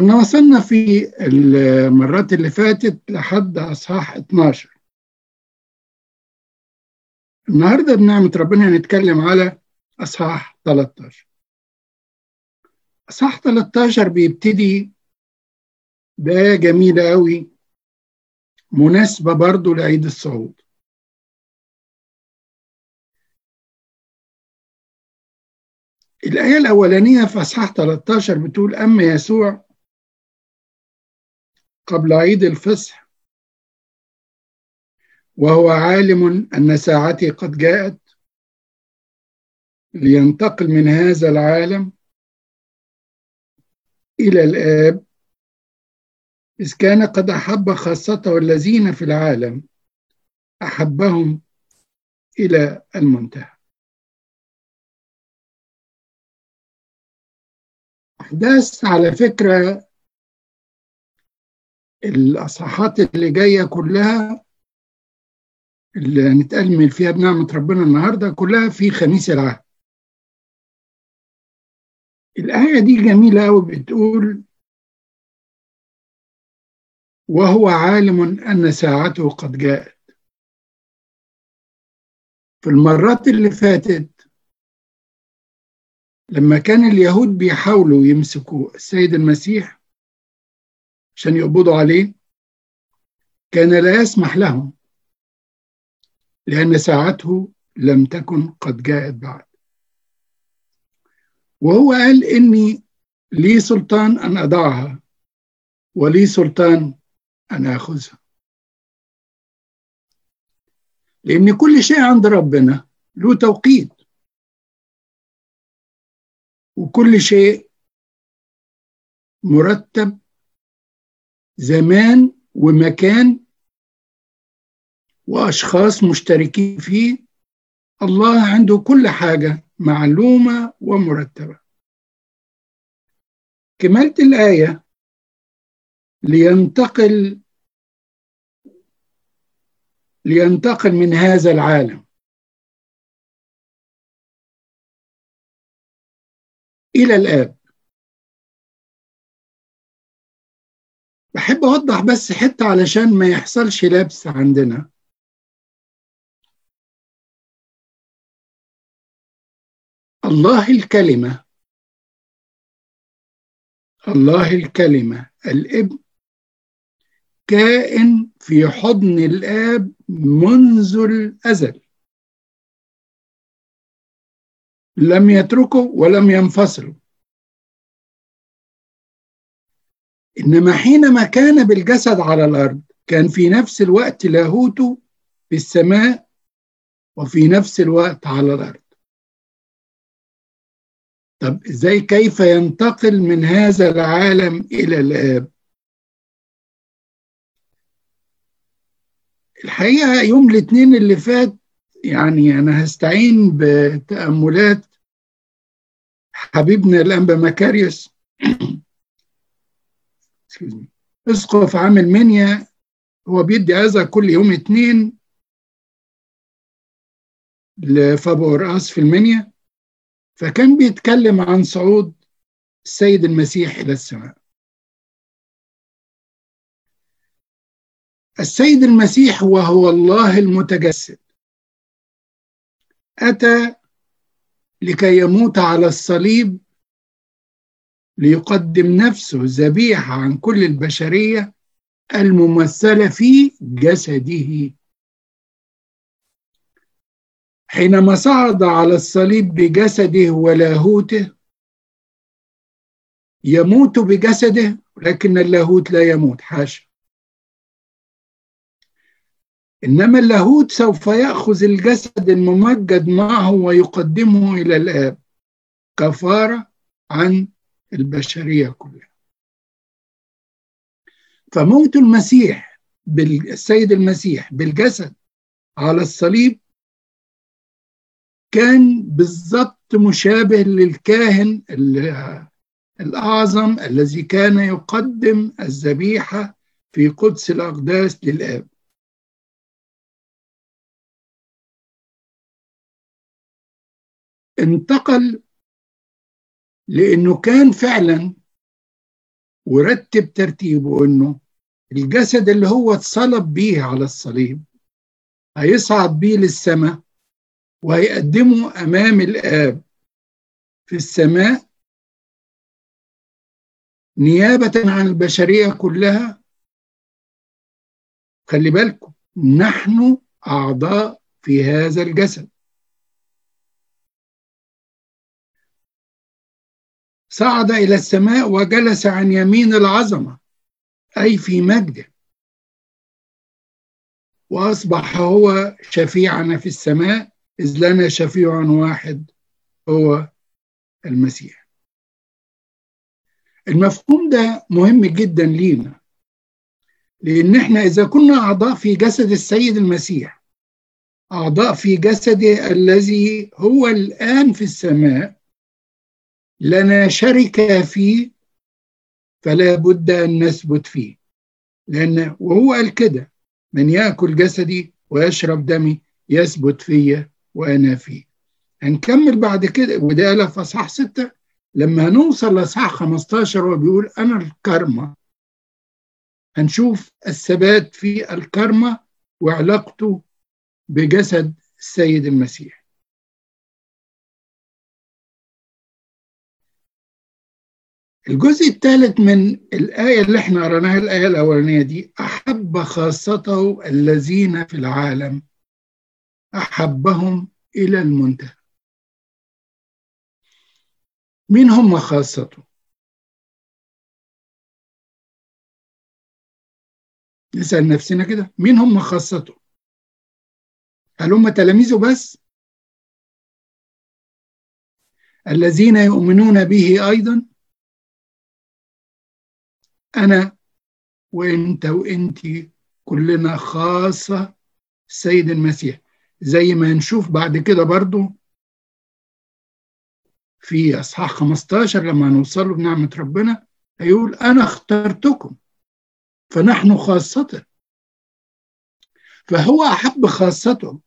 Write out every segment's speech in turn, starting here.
كنا وصلنا في المرات اللي فاتت لحد أصحاح 12 النهاردة بنعمة ربنا هنتكلم على أصحاح 13 أصحاح 13 بيبتدي بآية جميلة أوي مناسبة برضو لعيد الصعود. الآية الأولانية في أصحاح 13 بتقول أما يسوع قبل عيد الفصح. وهو عالم أن ساعتي قد جاءت لينتقل من هذا العالم إلى الآب إذ كان قد أحب خاصته الذين في العالم أحبهم إلى المنتهى. أحداث على فكرة الأصحاحات اللي جاية كلها اللي هنتأمل فيها بنعمة ربنا النهاردة كلها في خميس العهد. الآية دي جميلة أوي بتقول وهو عالم أن ساعته قد جاءت. في المرات اللي فاتت لما كان اليهود بيحاولوا يمسكوا السيد المسيح عشان يقبضوا عليه كان لا يسمح لهم لأن ساعته لم تكن قد جاءت بعد. وهو قال إني لي سلطان أن أضعها ولي سلطان أن آخذها. لأن كل شيء عند ربنا له توقيت. وكل شيء مرتب زمان ومكان وأشخاص مشتركين فيه. الله عنده كل حاجة معلومة ومرتبة. كمالة الآية لينتقل لينتقل من هذا العالم إلى الآب. بحب أوضح بس حتة علشان ما يحصلش لبس عندنا. الله الكلمة. الله الكلمة. الابن كائن في حضن الآب منذ الأزل. لم يتركوا ولم ينفصلوا إنما حينما كان بالجسد على الأرض كان في نفس الوقت لاهوته في السماء وفي نفس الوقت على الأرض. طب إزاي كيف ينتقل من هذا العالم إلى الآب؟ الحقيقة يوم الاثنين اللي فات يعني أنا هستعين بتأملات حبيبنا الأنبا مكاريوس اسقف عامل منيا هو بيدي هذا كل يوم اثنين لفابور أس في المنيا. فكان بيتكلم عن صعود السيد المسيح إلى السماء. السيد المسيح وهو الله المتجسد. أتى لكي يموت على الصليب ليقدم نفسه ذبيحة عن كل البشرية الممثلة في جسده. حينما صعد على الصليب بجسده ولاهوته يموت بجسده لكن اللاهوت لا يموت حاشا إنما اللاهوت سوف يأخذ الجسد الممجد معه ويقدمه إلى الآب. كفارة عن البشرية كلها. فموت المسيح بالسيد المسيح بالجسد على الصليب كان بالضبط مشابه للكاهن الأعظم الذي كان يقدم الذبيحة في قدس الأقداس للآب. انتقل لأنه كان فعلا ورتب ترتيبه إنه الجسد اللي هو اتصلب بيه على الصليب هيصعد بيه للسماء وهيقدمه أمام الآب. في السماء نيابة عن البشرية كلها. خلي بالكم نحن أعضاء في هذا الجسد. صعد إلى السماء وجلس عن يمين العظمة أي في مجده. وأصبح هو شفيعنا في السماء إذ لنا شفيع واحد هو المسيح. المفهوم ده مهم جدا لينا لأن إحنا إذا كنا أعضاء في جسد السيد المسيح أعضاء في جسده الذي هو الآن في السماء لنا شركة فيه فلا بد أن نثبت فيه. لأن وهو قال كده من يأكل جسدي ويشرب دمي يثبت فيا وأنا فيه. هنكمل بعد كده وده قالها في أصحاح ستة لما هنوصل لأصحاح 15 هو بيقول أنا الكرمة. هنشوف الثبات في الكرمة وعلاقته بجسد السيد المسيح. الجزء الثالث من الآية اللي إحنا قريناها الآية الأولانية دي أحب خاصته الذين في العالم أحبهم إلى المنتهى. مين هم خاصته؟ نسأل نفسنا كده مين هم خاصته؟ هل هم تلاميذه بس؟ الذين يؤمنون به أيضا؟ أنا وأنت وأنت كلنا خاصة السيد المسيح. زي ما نشوف بعد كده برضو في أصحاح 15 لما نوصله بنعمة ربنا هيقول أنا اخترتكم فنحن خاصة. فهو أحب خاصته.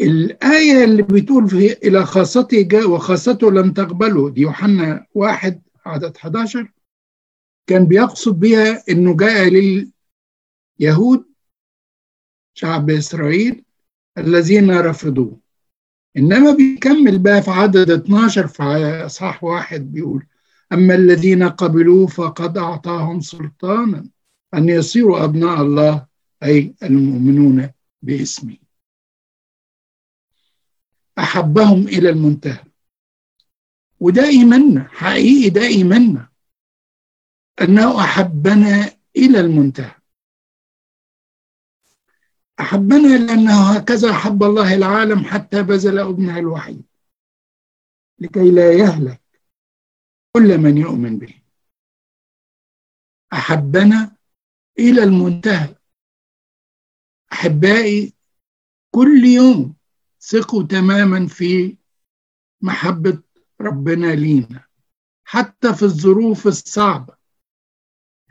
الآية اللي بتقول في إلى خاصته جاء وخاصته لم تقبله دي يوحنا واحد عدد 11 كان بيقصد بها إنه جاء لليهود شعب إسرائيل الذين رفضوه. إنما بيكمل بقى في عدد 12 في أصحاح واحد بيقول أما الذين قبلوه فقد أعطاهم سلطانا أن يصيروا أبناء الله أي المؤمنون باسمه. أحبهم إلى المنتهى. وده إيماننا حقيقي ده إيماننا أنه أحبنا إلى المنتهى. أحبنا لأنه هكذا أحب الله العالم حتى بذل ابنه الوحيد لكي لا يهلك كل من يؤمن به. أحبنا إلى المنتهى. أحبائي كل يوم ثقوا تماما في محبة ربنا لينا حتى في الظروف الصعبة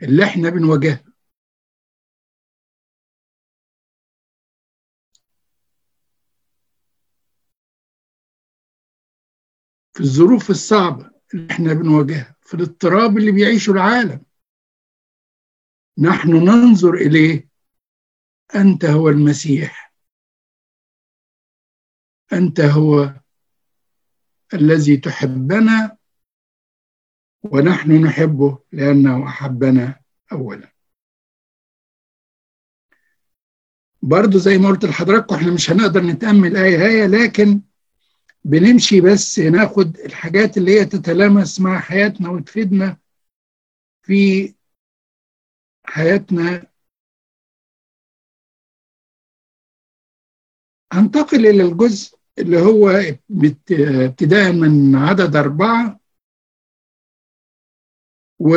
اللي إحنا بنواجهها. في الظروف الصعبة اللي إحنا بنواجهها في الاضطراب اللي بيعيشه العالم. نحن ننظر إليه أنت هو المسيح. أنت هو الذي تحبنا ونحن نحبه لأنه أحبنا أولا. برضو زي ما قلت لحضراتكم إحنا مش هنقدر نتأمل آية آية لكن بنمشي بس ناخد الحاجات اللي هي تتلامس مع حياتنا وتفيدنا في حياتنا. هنتقل إلى الجزء اللي هو ابتداء من عدد أربعة و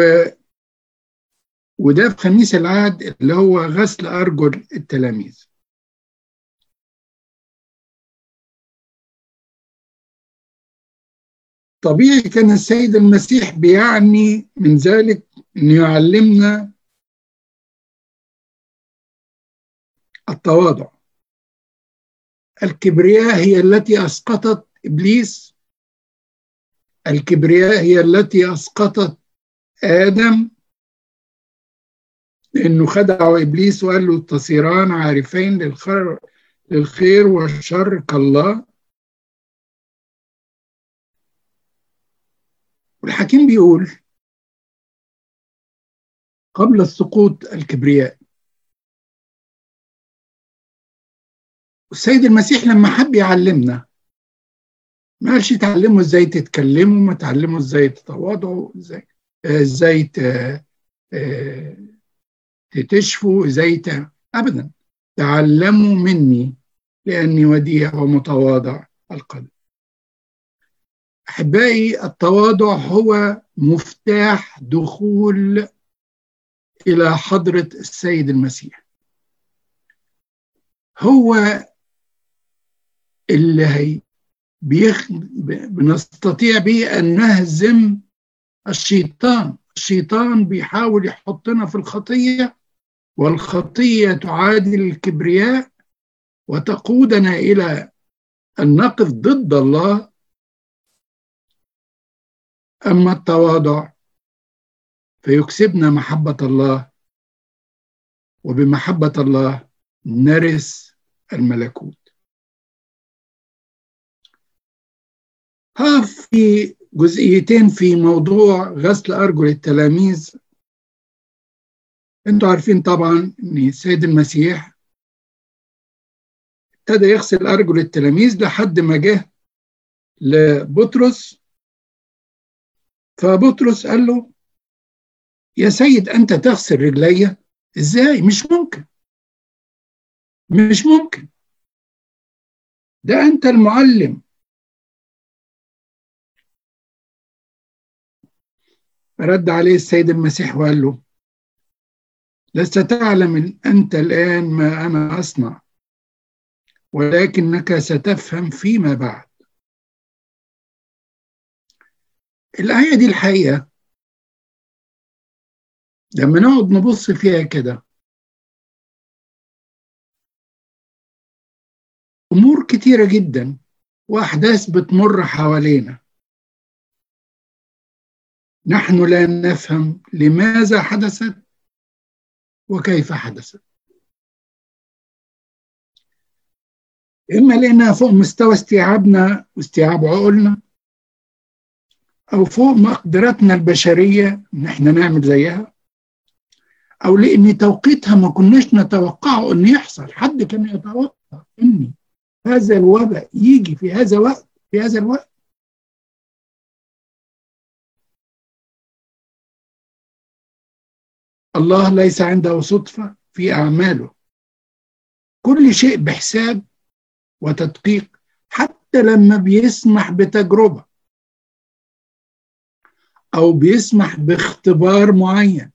وده في خميس العهد اللي هو غسل أرجل التلاميذ. طبيعي كان السيد المسيح بيعني من ذلك أن يعلمنا التواضع. الكبرياء هي التي أسقطت إبليس. الكبرياء هي التي أسقطت آدم. لأنه خدعه إبليس وقال له تصيران عارفين للخير للخير والشر كالله. والحكيم بيقول قبل السقوط الكبرياء السيد المسيح لما حب يعلمنا ما قالش تعلموا إزاي تتكلموا ما تعلموا إزاي تتواضعوا إزاي إزاي تشفوا إزاي ابدا. تعلموا مني لأني وديع ومتواضع القلب. أحبائي التواضع هو مفتاح دخول إلى حضرة السيد المسيح. هو اللي هي بيخ... بنستطيع به أن نهزم الشيطان. الشيطان بيحاول يحطنا في الخطية والخطية تعادل الكبرياء وتقودنا إلى أن نقف ضد الله. أما التواضع فيكسبنا محبة الله. وبمحبة الله نرث الملكوت. ها في جزئيتين في موضوع غسل أرجل التلاميذ. أنتوا عارفين طبعا إن السيد المسيح ابتدى يغسل أرجل التلاميذ لحد ما جه لبطرس. فبطرس قال له يا سيد أنت تغسل رجلي؟ إزاي؟ مش ممكن. مش ممكن. ده أنت المعلم. رد عليه السيد المسيح وقال له لست تعلم أنت الآن ما أنا أصنع ولكنك ستفهم فيما بعد. الآية دي الحقيقة لما نقعد نبص فيها كده أمور كتيرة جدا وأحداث بتمر حوالينا. نحن لا نفهم لماذا حدثت وكيف حدثت. إما لأنها فوق مستوى استيعابنا واستيعاب عقولنا أو فوق مقدرتنا البشرية إن إحنا نعمل زيها أو لأن توقيتها ما كناش نتوقعه إن يحصل. حد كان يتوقع إن هذا الوباء يجي في هذا الوقت في هذا الوقت. الله ليس عنده صدفة في أعماله. كل شيء بحساب وتدقيق حتى لما بيسمح بتجربة أو بيسمح باختبار معين.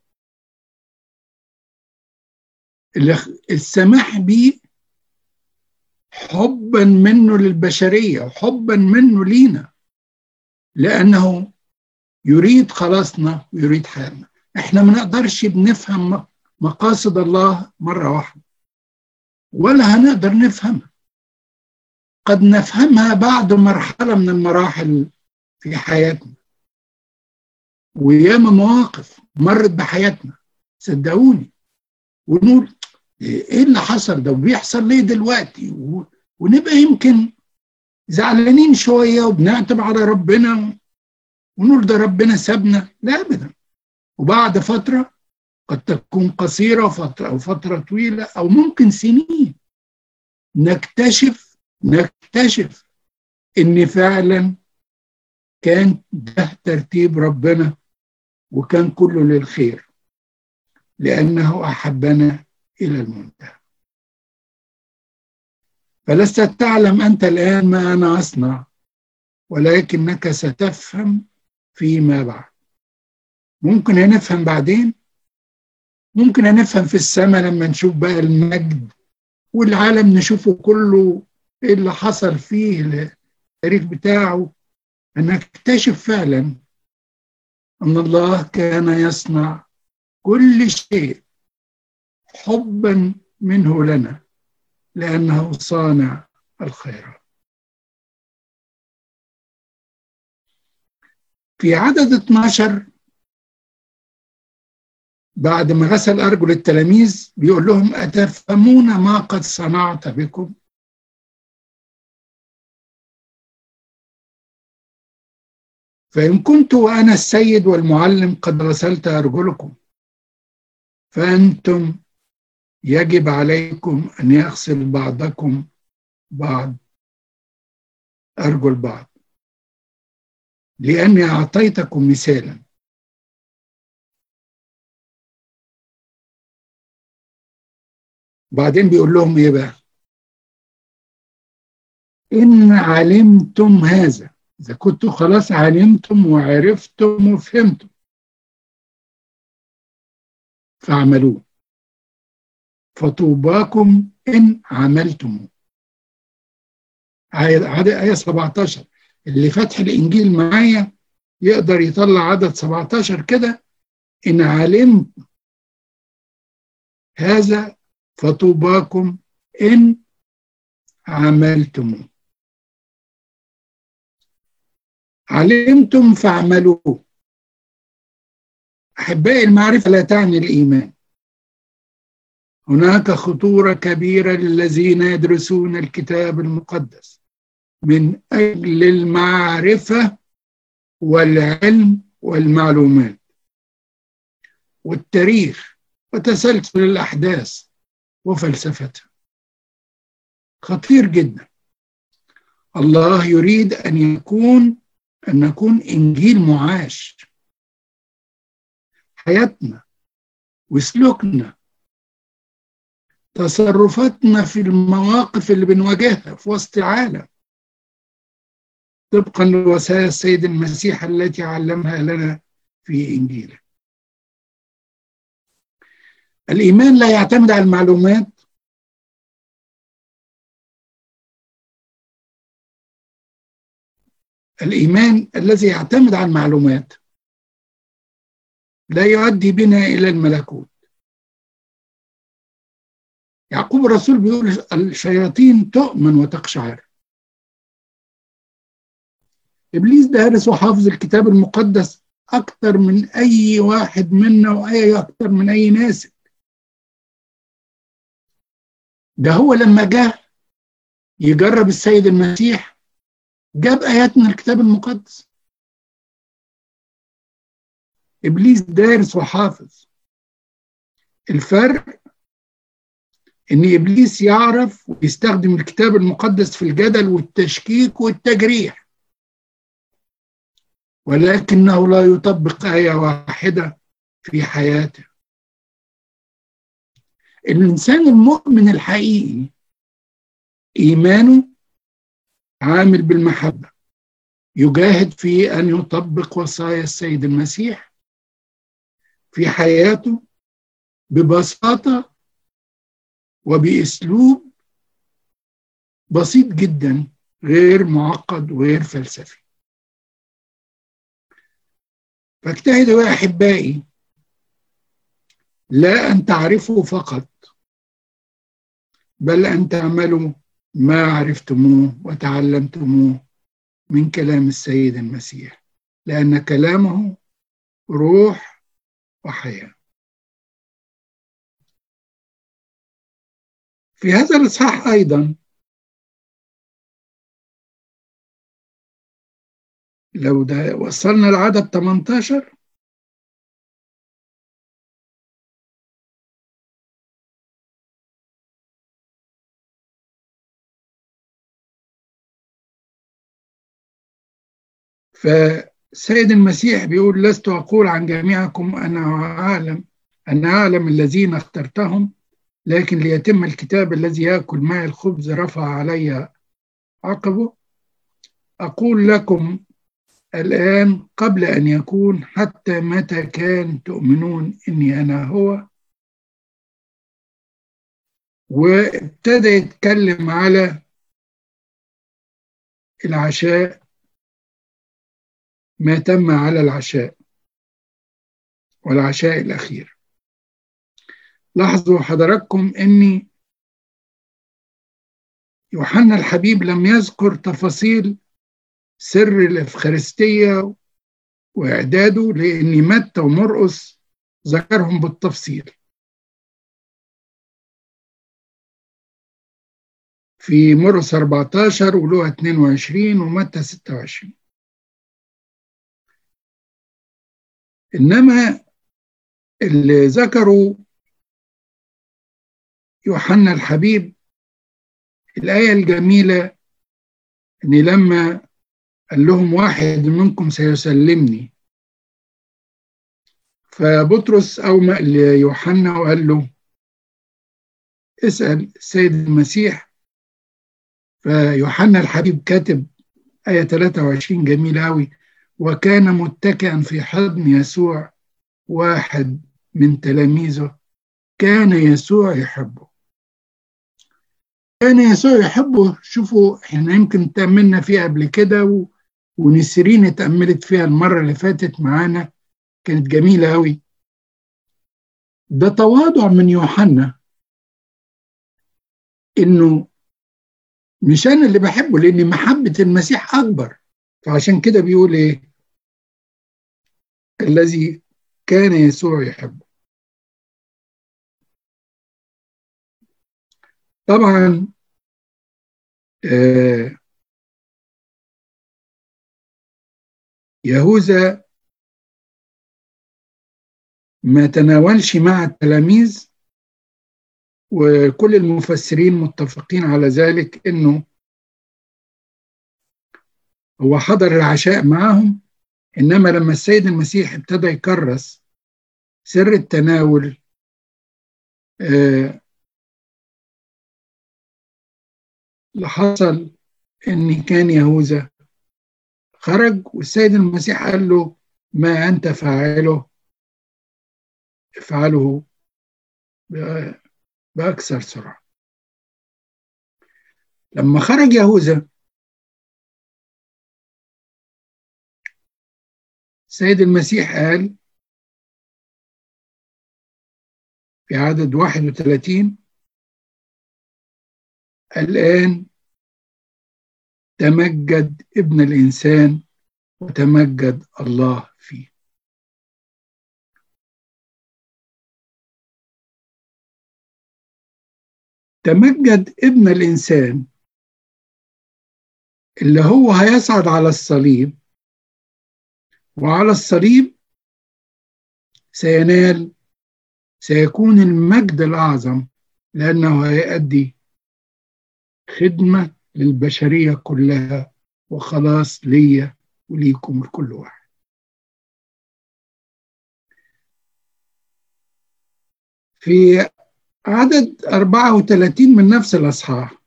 السماح به حبا منه للبشرية وحبا منه لينا لأنه يريد خلاصنا ويريد حياتنا. إحنا ما نقدرش بنفهم مقاصد الله مرة واحدة ولا هنقدر نفهمها قد نفهمها بعد مرحلة من المراحل في حياتنا. وياما مواقف مرت بحياتنا. صدقوني. ونقول إيه اللي حصل ده؟ وبيحصل ليه دلوقتي؟ ونبقى يمكن زعلانين شوية وبنعتب على ربنا. ونقول ده ربنا سابنا. لا ابدا. وبعد فترة قد تكون قصيرة فتره أو فترة طويلة أو ممكن سنين. نكتشف نكتشف إن فعلا كان ده ترتيب ربنا وكان كله للخير لأنه أحبنا إلى المنتهى. فلست تعلم أنت الآن ما أنا أصنع ولكنك ستفهم فيما بعد. ممكن هنفهم بعدين؟ ممكن هنفهم في السماء لما نشوف بقى المجد والعالم نشوفه كله إيه اللي حصل فيه التاريخ بتاعه. هنكتشف فعلا أن الله كان يصنع كل شيء حبا منه لنا لأنه صانع الخيرات. في عدد 12 بعد ما غسل أرجل التلاميذ بيقول لهم أتفهمون ما قد صنعت بكم؟ فإن كنت وأنا السيد والمعلم قد غسلت أرجلكم فأنتم يجب عليكم أن يغسل بعضكم بعض أرجل بعض. لأني أعطيتكم مثالا. بعدين بيقول لهم إيه بقى؟ إن علمتم هذا. إذا كنتوا خلاص علمتم وعرفتم وفهمتم. فاعملوه. فطوباكم إن عملتم. آية 17 اللي فتح الإنجيل معايا يقدر يطلع عدد 17 كده. إن علمت هذا فطوباكم إن عملتم علمتم فاعملوه. أحبائي المعرفة لا تعني الإيمان. هناك خطورة كبيرة للذين يدرسون الكتاب المقدس. من أجل المعرفة والعلم والمعلومات. والتاريخ وتسلسل الأحداث. وفلسفتها خطير جدا. الله يريد أن يكون أن نكون إنجيل معاش. حياتنا وسلوكنا تصرفاتنا في المواقف اللي بنواجهها في وسط العالم. طبقا لوصايا السيد المسيح التي علمها لنا في إنجيله. الإيمان لا يعتمد على المعلومات. الإيمان الذي يعتمد على المعلومات لا يؤدي بنا إلى الملكوت. يعقوب الرسول بيقول الشياطين تؤمن وتقشعر. إبليس دارس وحافظ الكتاب المقدس أكثر من أي واحد منا وأي أكثر من أي ناس. ده هو لما جاء يجرب السيد المسيح جاب آيات من الكتاب المقدس. إبليس دارس وحافظ. الفرق إن إبليس يعرف ويستخدم الكتاب المقدس في الجدل والتشكيك والتجريح. ولكنه لا يطبق آية واحدة في حياته. الإنسان المؤمن الحقيقي إيمانه عامل بالمحبة يجاهد في أن يطبق وصايا السيد المسيح في حياته ببساطة وبأسلوب بسيط جدا غير معقد وغير فلسفي. فاجتهدوا يا أحبائي لا أن تعرفوا فقط بل أن تعملوا ما عرفتموه وتعلمتموه من كلام السيد المسيح لأن كلامه روح وحياة. في هذا الإصحاح أيضا لو ده وصلنا لعدد 18 فسيد المسيح بيقول لست أقول عن جميعكم أنا أعلم أنا أعلم الذين اخترتهم لكن ليتم الكتاب الذي يأكل معي الخبز رفع علي عقبه. أقول لكم الآن قبل أن يكون حتى متى كان تؤمنون إني أنا هو. وابتدى يتكلم على العشاء ما تم على العشاء والعشاء الأخير. لاحظوا حضراتكم أني يوحنا الحبيب لم يذكر تفاصيل سر الإفخارستية وإعداده لأن متى ومرقس ذكرهم بالتفصيل. في مرقس 14 ولوقا 22 ومتى 26 إنما اللي ذكروا يوحنا الحبيب الآية الجميلة إن لما قال لهم واحد منكم سيسلمني. فبطرس أومأ ليوحنا وقال له اسأل السيد المسيح. فيوحنا الحبيب كاتب آية 23 جميلة أوي. وكان متكئا في حضن يسوع واحد من تلاميذه. كان يسوع يحبه. كان يسوع يحبه. شوفوا إحنا يمكن تأملنا فيها قبل كده و... ونسرين اتأملت فيها المرة اللي فاتت معانا. كانت جميلة أوي. ده تواضع من يوحنا. إنه مش أنا اللي بحبه لأن محبة المسيح أكبر. فعشان كده بيقول إيه؟ الذي كان يسوع يحبه. طبعا آه يهوذا ما تناولش مع التلاميذ وكل المفسرين متفقين على ذلك إنه هو حضر العشاء معهم. إنما لما السيد المسيح ابتدى يكرس سر التناول آه حصل إن كان يهوذا خرج والسيد المسيح قال له ما أنت فاعله؟ افعله بأكثر سرعة. لما خرج يهوذا السيد المسيح قال في عدد 31 الآن تمجد ابن الإنسان وتمجد الله فيه. تمجد ابن الإنسان اللي هو هيصعد على الصليب وعلى الصليب سينال سيكون المجد الأعظم لأنه هيأدي خدمة للبشرية كلها. وخلاص ليا وليكم لكل واحد. في عدد 34 من نفس الأصحاح.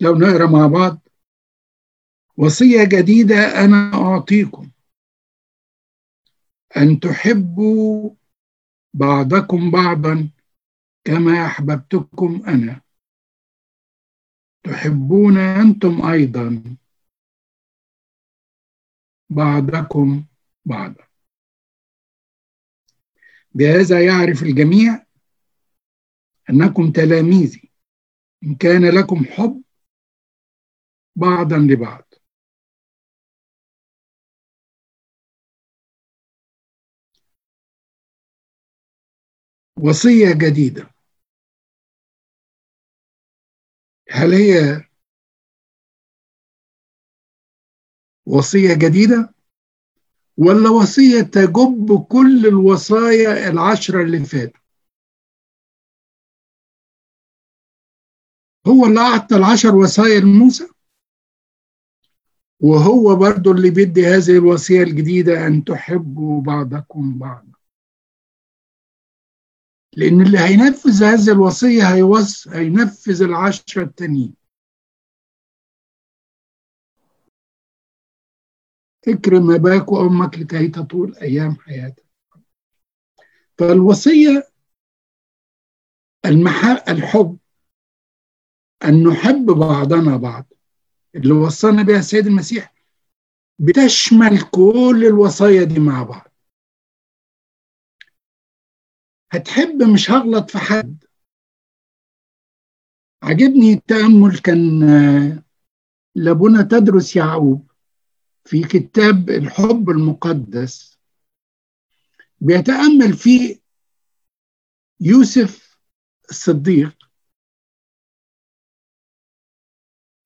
لو نقرأ مع بعض وصية جديدة أنا أعطيكم. أن تحبوا بعضكم بعضا كما أحببتكم أنا. تحبون أنتم أيضا بعضكم بعضا. بهذا يعرف الجميع أنكم تلاميذي. إن كان لكم حب بعضا لبعض. وصية جديدة. هل هي وصية جديدة؟ ولا وصية تجب كل الوصايا العشرة اللي فاتوا؟ هو اللي أعطى العشر وصايا لموسى؟ وهو برضو اللي بيدي هذه الوصية الجديدة أن تحبوا بعضكم بعضا. لأن اللي هينفذ هذه الوصية هيوص هينفذ العشرة التانيين. اكرم أباك وأمك لكي تطول أيام حياتك. فالوصية المح... الحب أن نحب بعضنا بعض. اللي وصانا بها السيد المسيح بتشمل كل الوصايا دي مع بعض. هتحب مش هغلط في حد. عجبني التأمل كان لابونا تدرس يعقوب في كتاب الحب المقدس. بيتأمل فيه يوسف الصديق.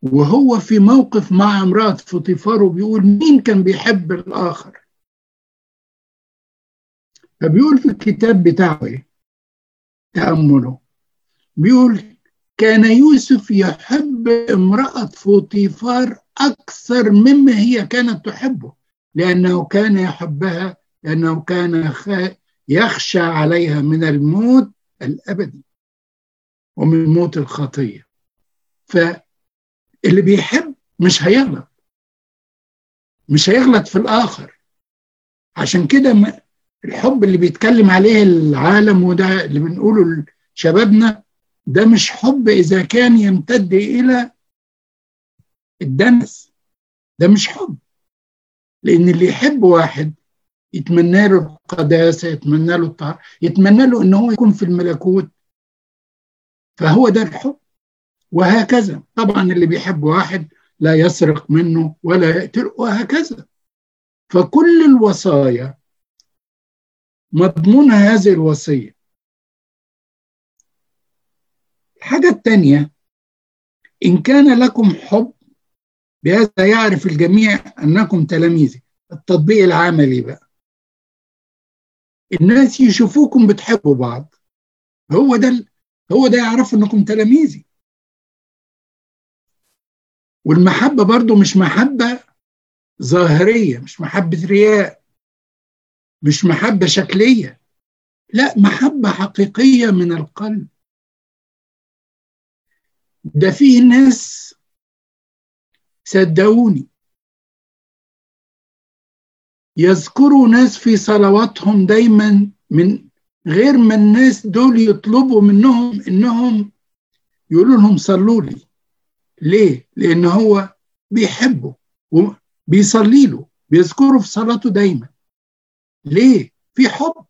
وهو في موقف مع امرأة فطيفار وبيقول مين كان بيحب الآخر؟ فبيقول في الكتاب بتاعه إيه؟ تأمله. بيقول كان يوسف يحب امرأة فوطيفار أكثر مما هي كانت تحبه لأنه كان يحبها لأنه كان يخشى عليها من الموت الأبدي ومن موت الخطية. فاللي بيحب مش هيغلط مش هيغلط في الآخر. عشان كده الحب اللي بيتكلم عليه العالم وده اللي بنقوله لشبابنا ده مش حب إذا كان يمتد إلى الدنس. ده مش حب. لأن اللي يحب واحد يتمنى له القداسة يتمنى له الطهارة يتمنى له إن هو يكون في الملكوت. فهو ده الحب. وهكذا. طبعا اللي بيحب واحد لا يسرق منه ولا يقتل وهكذا. فكل الوصايا مضمون هذه الوصية. الحاجة الثانية إن كان لكم حب بهذا يعرف الجميع أنكم تلاميذي. التطبيق العملي بقى. الناس يشوفوكم بتحبوا بعض. هو ده هو ده يعرف أنكم تلاميذي. والمحبة برضو مش محبة ظاهرية مش محبة رياء. مش محبة شكلية. لا محبة حقيقية من القلب. ده فيه ناس صدقوني يذكروا ناس في صلواتهم دايما من غير ما الناس دول يطلبوا منهم إنهم يقولوا لهم صلوا لي. ليه؟ لأن هو بيحبه وبيصلي له بيذكره في صلاته دايما. ليه؟ في حب.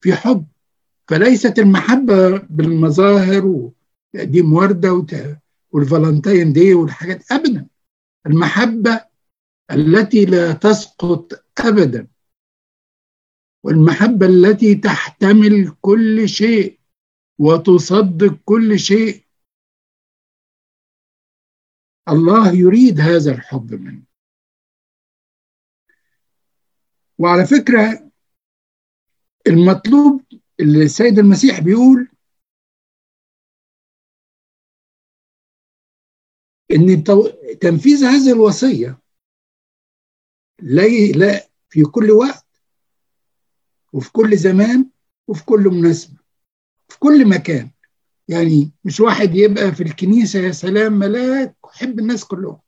في حب. فليست المحبة بالمظاهر وتقديم وردة والفالنتين دي والحاجات. أبدا. المحبة التي لا تسقط أبدا. والمحبة التي تحتمل كل شيء وتصدق كل شيء. الله يريد هذا الحب منه وعلى فكرة المطلوب اللي السيد المسيح بيقول إن تنفيذ هذه الوصية لا لا في كل وقت وفي كل زمان وفي كل مناسبة في كل مكان. يعني مش واحد يبقى في الكنيسة يا سلام ملاك ويحب الناس كلهم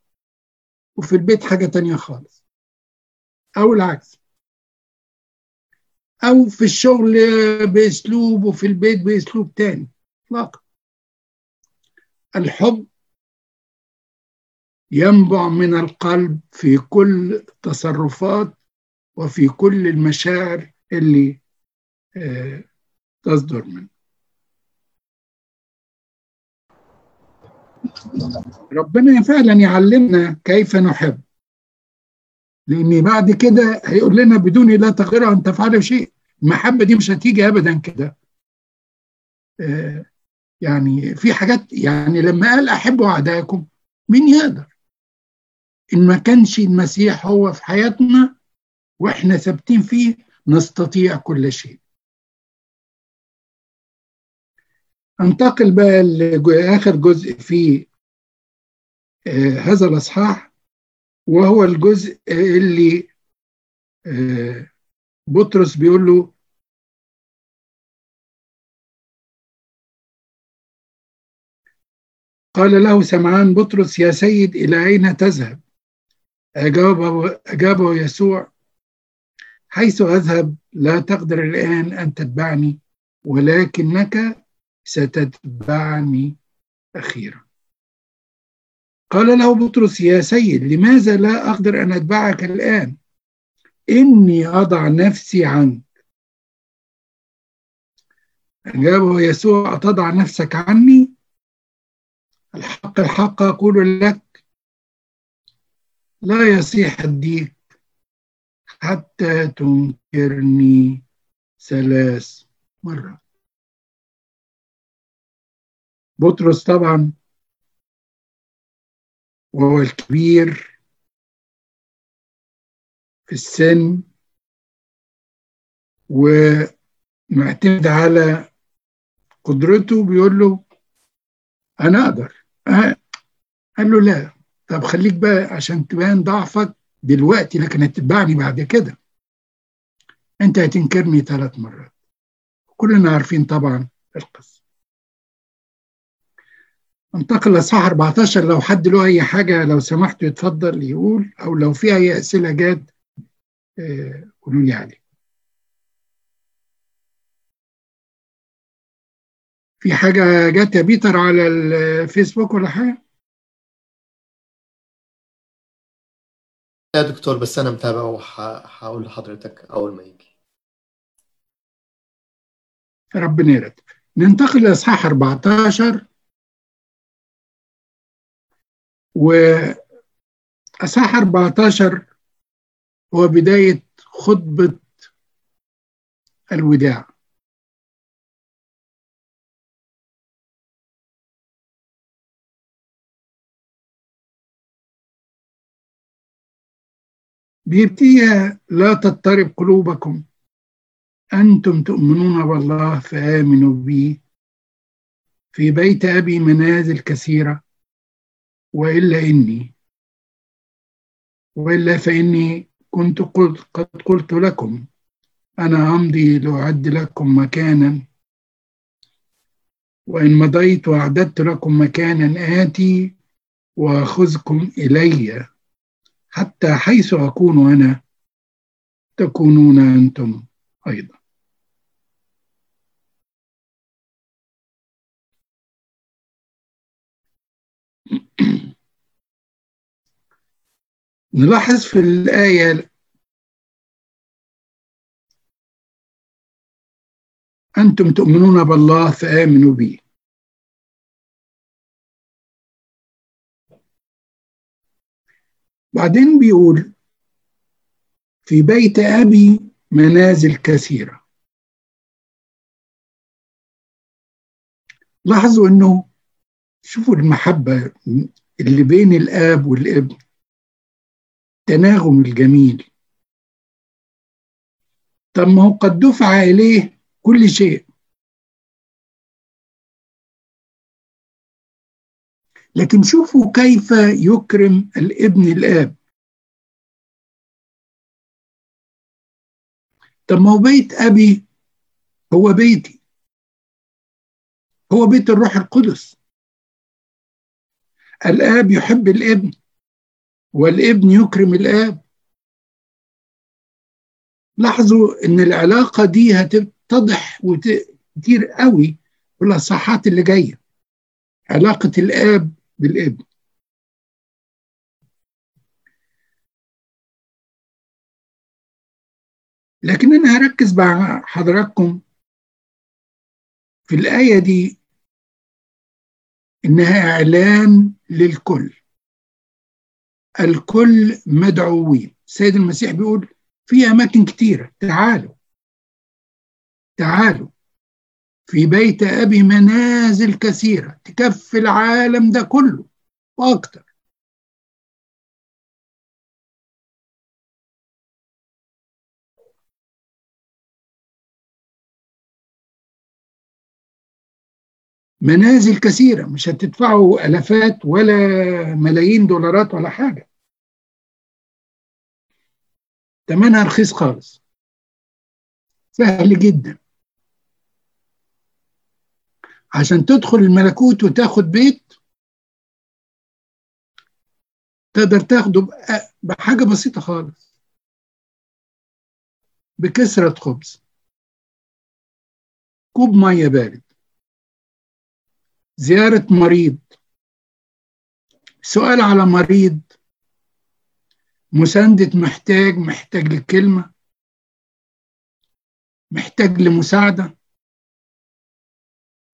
وفي البيت حاجة تانية خالص. أو العكس. أو في الشغل بأسلوب وفي البيت بأسلوب تاني. اطلاقا الحب ينبع من القلب في كل التصرفات وفي كل المشاعر اللي تصدر منه ربنا فعلا يعلمنا كيف نحب. لأن بعد كده هيقول لنا بدون لا تغير أن تفعلوا شيء المحبة دي مش هتيجي ابدا كده. يعني في حاجات يعني لما قال أحبوا أعدائكم مين يقدر؟ إن ما كانش المسيح هو في حياتنا وإحنا ثابتين فيه نستطيع كل شيء. أنتقل بقى لاخر جزء في آه هذا الإصحاح وهو الجزء اللي آه بطرس بيقول له قال له سمعان بطرس يا سيد إلى أين تذهب؟ أجابه, أجابه يسوع حيث أذهب لا تقدر الآن أن تتبعني ولكنك ستتبعني أخيرا. قال له بطرس يا سيد لماذا لا أقدر أن أتبعك الآن؟ إني أضع نفسي عنك. أجابه يسوع أتضع نفسك عني؟ الحق الحق أقول لك لا يصيح الديك حتى تنكرني ثلاث مرات بطرس طبعا وهو الكبير في السن ومعتمد على قدرته بيقول له أنا أقدر. قال له لا. طب خليك بقى عشان تبان ضعفك دلوقتي لكن هتتبعني بعد كده. انت هتنكرني ثلاث مرات. كلنا عارفين طبعا القصة. انتقل لصح 14 لو حد له أي حاجة لو سمحتوا يتفضل يقول أو لو في أي أسئلة جات آه، قولوا لي عليه في حاجة جت يا بيتر على الفيسبوك ولا حاجة؟ يا دكتور بس أنا متابع وهقول لحضرتك أول ما يجي. ربنا يرد ننتقل لإصحاح 14 وإصحاح 14 هو بداية خطبة الوداع. بيبتديها لا تضطرب قلوبكم. أنتم تؤمنون بالله فآمنوا بي. في بيت أبي منازل كثيرة. وإلا إني وإلا فإني كنت قلت قد قلت لكم. أنا أمضي لأعد لكم مكانا. وإن مضيت وأعددت لكم مكانا آتي وأخذكم إليّ. حتى حيث أكون أنا تكونون أنتم أيضا. نلاحظ في الآية أنتم تؤمنون بالله فآمنوا بي. بعدين بيقول في بيت أبي منازل كثيرة. لاحظوا أنه شوفوا المحبة اللي بين الآب والابن التناغم الجميل. طب ما هو قد دفع إليه كل شيء. لكن شوفوا كيف يكرم الابن الآب. طب ما هو بيت أبي هو بيتي. هو بيت الروح القدس. الآب يحب الابن والابن يكرم الآب. لاحظوا إن العلاقة دي هتتضح كتير قوي في الأصحاحات اللي جاية. علاقة الآب بالابن لكن أنا هركز مع حضراتكم في الآية دي إنها إعلان للكل. الكل مدعوين. السيد المسيح بيقول في أماكن كتيرة. تعالوا. تعالوا. في بيت أبي منازل كثيرة تكفي العالم ده كله وأكتر. منازل كثيرة مش هتدفعوا ألفات ولا ملايين دولارات ولا حاجة. تمنها رخيص خالص. سهل جدا. عشان تدخل الملكوت وتاخد بيت تقدر تاخده بحاجة بسيطة خالص. بكسرة خبز. كوب مية بارد. زيارة مريض. سؤال على مريض. مساندة محتاج محتاج لكلمة. محتاج لمساعدة.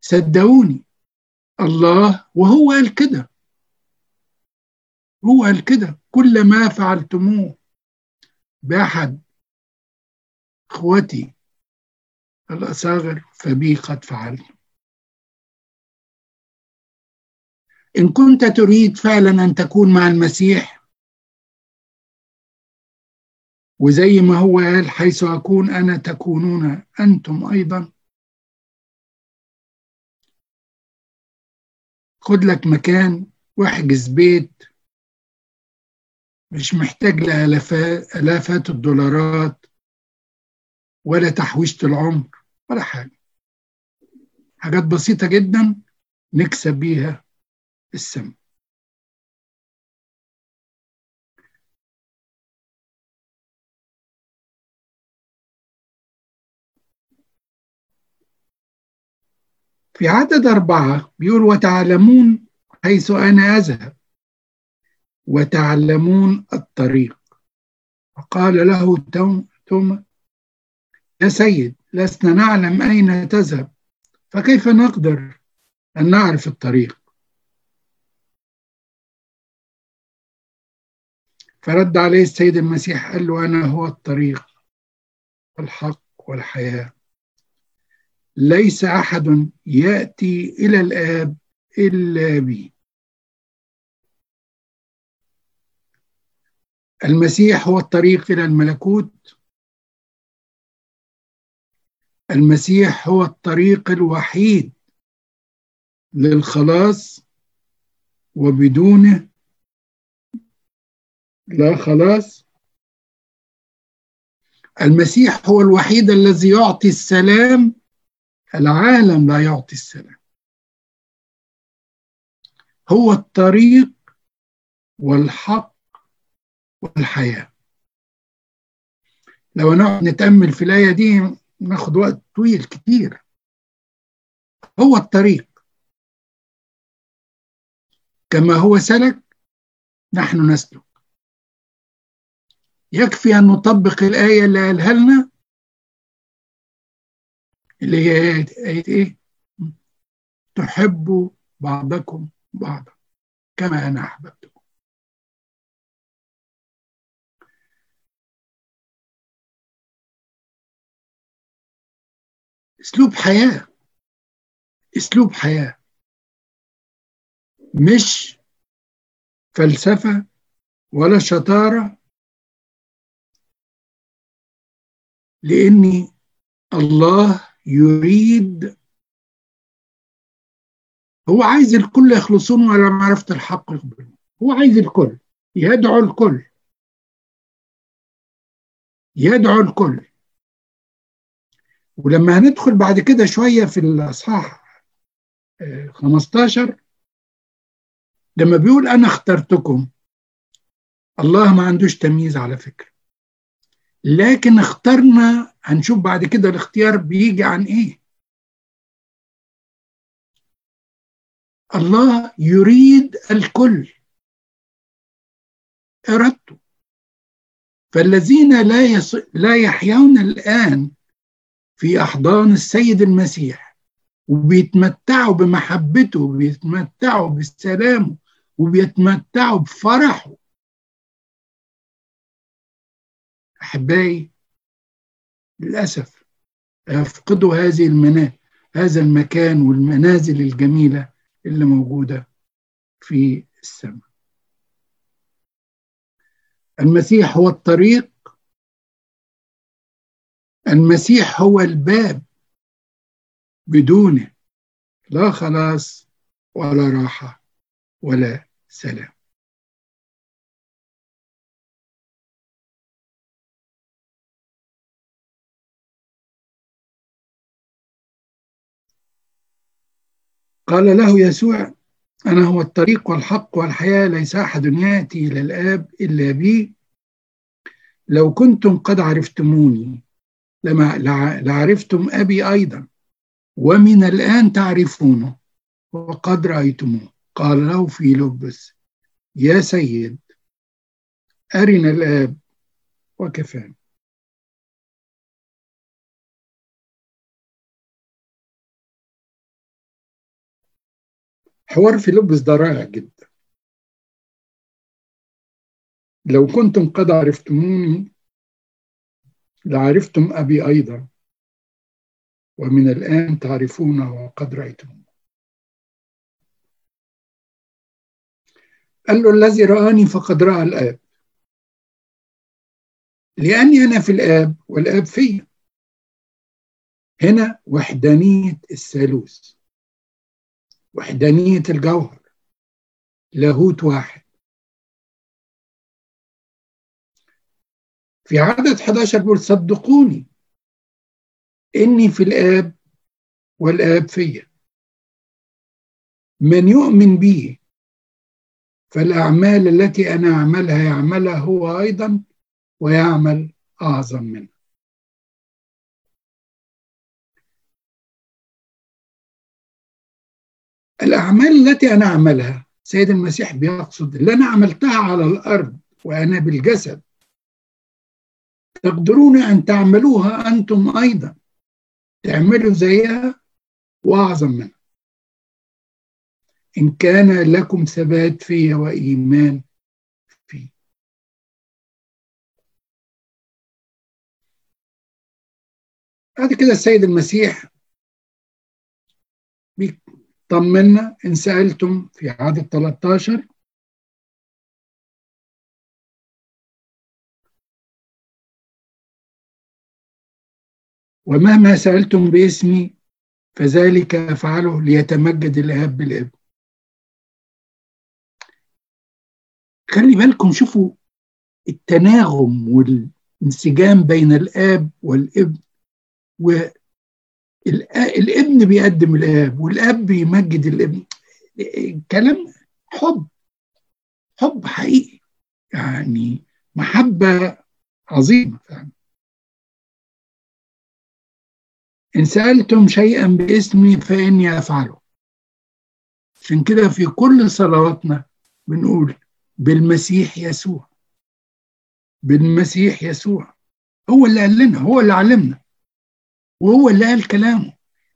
صدقوني الله وهو قال كده. هو قال كده. كل ما فعلتموه بأحد إخوتي الأصاغر فبي قد فعلت. إن كنت تريد فعلا أن تكون مع المسيح وزي ما هو قال حيث أكون أنا تكونون أنتم أيضا. خد لك مكان واحجز بيت. مش محتاج لآلافات الدولارات ولا تحويشة العمر ولا حاجة. حاجات بسيطة جدا نكسب بيها السم. في عدد أربعة بيقول وتعلمون حيث أنا أذهب. وتعلمون الطريق فقال له توما يا سيد لسنا نعلم أين تذهب فكيف نقدر أن نعرف الطريق؟ فرد عليه السيد المسيح قال له أنا هو الطريق والحق والحياة. ليس أحد يأتي إلى الآب إلا بي. المسيح هو الطريق إلى الملكوت. المسيح هو الطريق الوحيد للخلاص وبدونه. لا خلاص. المسيح هو الوحيد الذي يعطي السلام العالم لا يعطي السلام. هو الطريق والحق والحياة. لو نقعد نتأمل في الآية دي ناخد وقت طويل كتير. هو الطريق. كما هو سلك نحن نسلك. يكفي أن نطبق الآية اللي قالها لنا اللي هي آية؟ إيه؟ تحبوا بعضكم بعضا كما أنا أحببتكم. اسلوب حياة. اسلوب حياة. مش فلسفة ولا شطارة. لأني الله يريد هو عايز الكل يخلصون ولا معرفة الحق يقبلون هو عايز الكل يدعو الكل. يدعو الكل. ولما هندخل بعد كده شوية في الأصحاح 15 لما بيقول أنا اخترتكم الله ما عندوش تمييز على فكرة. لكن اخترنا هنشوف بعد كده الاختيار بيجي عن إيه. الله يريد الكل. إرادته. فالذين لا يص... لا يحيون الآن في أحضان السيد المسيح وبيتمتعوا بمحبته وبيتمتعوا بسلامه وبيتمتعوا بفرحه. أحبائي للأسف يفقدوا هذه المنا هذا المكان والمنازل الجميلة اللي موجودة في السماء. المسيح هو الطريق المسيح هو الباب بدونه. لا خلاص ولا راحة ولا سلام. قال له يسوع أنا هو الطريق والحق والحياة ليس أحد يأتي إلى الآب إلا بي. لو كنتم قد عرفتموني لما لعرفتم أبي أيضا ومن الآن تعرفونه وقد رأيتموه. قال له في لبس يا سيد أرنا الآب. وكفانا. حوار فيلبس ده رائع جدا. لو كنتم قد عرفتموني لعرفتم أبي أيضا ومن الآن تعرفونه وقد رأيتموه. قال له الذي رآني فقد رأى الآب. لأني أنا في الآب والآب فيا. هنا وحدانية الثالوث. وحدانية الجوهر لاهوت واحد. في عدد 11 بيقول صدقوني إني في الآب والآب فيا. من يؤمن بي فالأعمال التي أنا أعملها يعملها هو أيضا ويعمل أعظم منها. الأعمال التي أنا أعملها سيد المسيح بيقصد اللي أنا عملتها على الأرض وأنا بالجسد. تقدرون أن تعملوها أنتم أيضا. تعملوا زيها وأعظم منها. إن كان لكم ثبات في وإيمان فيه. بعد كده السيد المسيح طمنا إن سألتم في عدد 13 ومهما سألتم باسمي فذلك أفعله ليتمجد الآب بالابن خلي بالكم شوفوا التناغم والانسجام بين الآب والابن والابن بيقدم الآب والآب بيمجد الابن. كلام حب. حب حقيقي. يعني محبة عظيمة فعلا. إن سألتم شيئا باسمي فإني أفعله. عشان كده في كل صلواتنا بنقول بالمسيح يسوع. بالمسيح يسوع. هو اللي قال لنا هو اللي علمنا. وهو اللي قال كلامه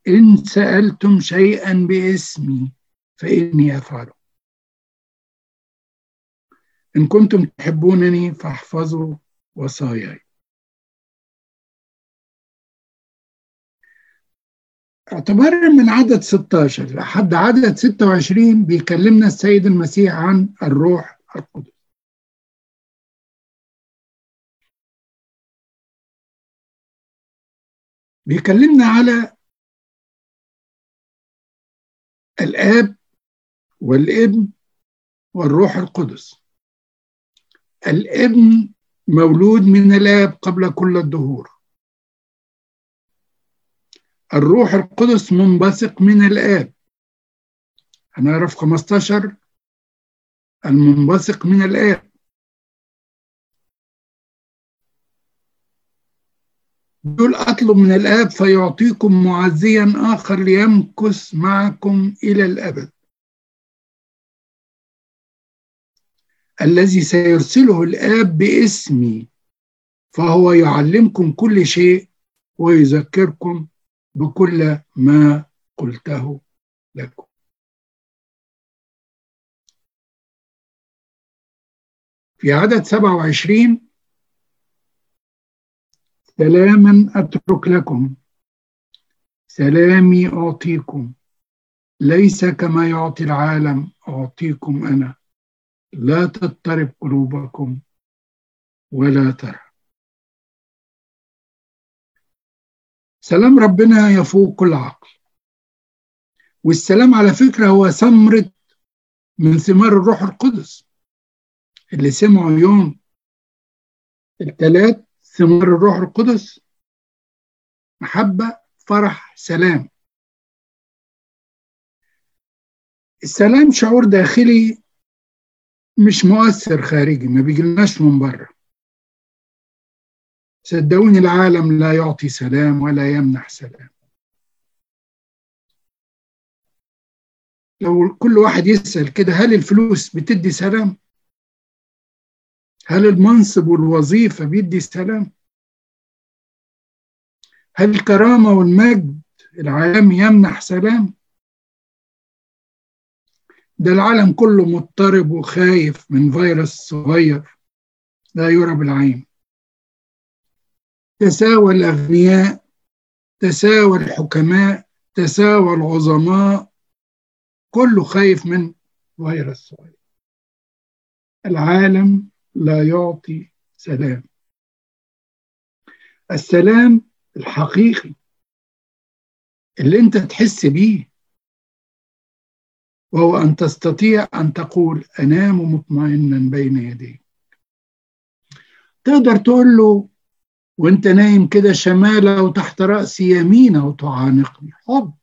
إن سألتم شيئا باسمي فإني أفعله. إن كنتم تحبونني فاحفظوا وصاياي. اعتبارا من عدد 16 لحد عدد 26 بيكلمنا السيد المسيح عن الروح القدس. بيكلمنا على الآب والابن والروح القدس. الابن مولود من الآب قبل كل الدهور. الروح القدس منبثق من الآب. هنعرف 15 المنبثق من الآب. دول أطلب من الآب فيعطيكم معزيا آخر ليمكث معكم إلى الأبد. الذي سيرسله الآب باسمي فهو يعلمكم كل شيء ويذكركم بكل ما قلته لكم. في عدد 27 سلاما أترك لكم. سلامي أعطيكم. ليس كما يعطي العالم أعطيكم أنا. لا تضطرب قلوبكم ولا ترى. سلام ربنا يفوق كل عقل والسلام على فكرة هو ثمرة من ثمار الروح القدس اللي سمعوا يوم الثلاث ثمار الروح القدس محبة فرح سلام. السلام شعور داخلي مش مؤثر خارجي ما بيجيلناش من بره. صدقوني العالم لا يعطي سلام ولا يمنح سلام. لو كل واحد يسأل كده هل الفلوس بتدي سلام؟ هل المنصب والوظيفة بيدي سلام؟ هل الكرامة والمجد العالمي يمنح سلام؟ ده العالم كله مضطرب وخايف من فيروس صغير لا يرى بالعين. تساوى الأغنياء تساوى الحكماء تساوى العظماء كله خايف من فيروس صغير. العالم لا يعطي سلام. السلام الحقيقي اللي انت تحس بيه وهو أن تستطيع أن تقول أنام مطمئنا بين يديك. تقدر تقول له وانت نايم كده شماله وتحت راسي يمينة وتعانقني. حب.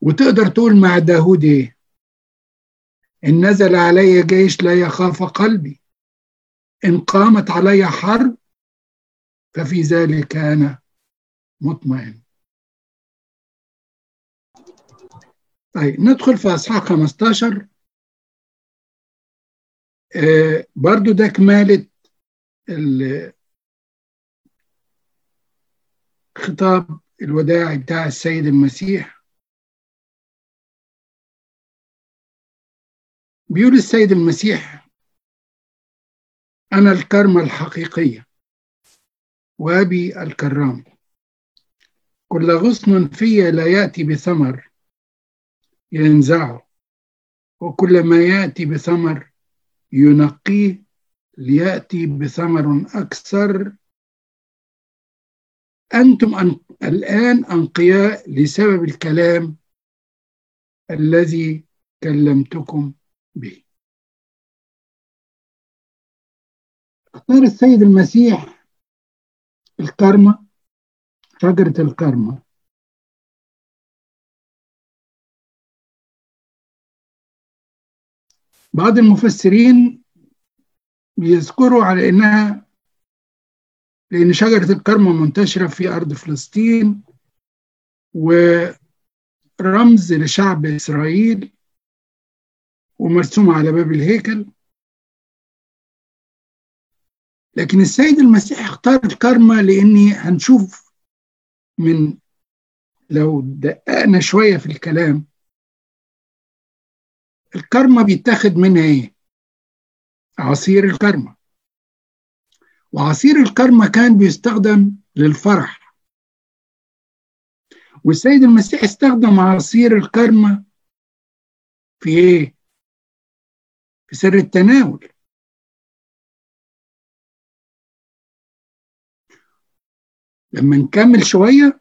وتقدر تقول مع داود إيه؟ إن نزل علي جيش لا يخاف قلبي. إن قامت علي حرب ففي ذلك أنا مطمئن. طيب ندخل في أصحاح 15 آه برضو ده كمالة الخطاب الوداعي بتاع السيد المسيح. بيقول السيد المسيح أنا الكرمة الحقيقية وأبي الكرام. كل غصن في لا يأتي بثمر ينزعه وكل ما يأتي بثمر ينقيه ليأتي بثمر أكثر. أنتم أن... الآن أنقياء لسبب الكلام الذي كلمتكم به اختار السيد المسيح الكرمة شجرة الكرمة بعض المفسرين بيذكروا على إنها لأن شجرة الكرمه منتشرة في أرض فلسطين ورمز لشعب إسرائيل. ومرسومه على باب الهيكل. لكن السيد المسيح اختار الكرمه لاني هنشوف من لو دققنا شوية في الكلام. الكرمه بيتاخد منها إيه؟ عصير الكرمة وعصير الكرمة كان بيستخدم للفرح. والسيد المسيح استخدم عصير الكرمة في إيه؟ في سر التناول لما نكمل شوية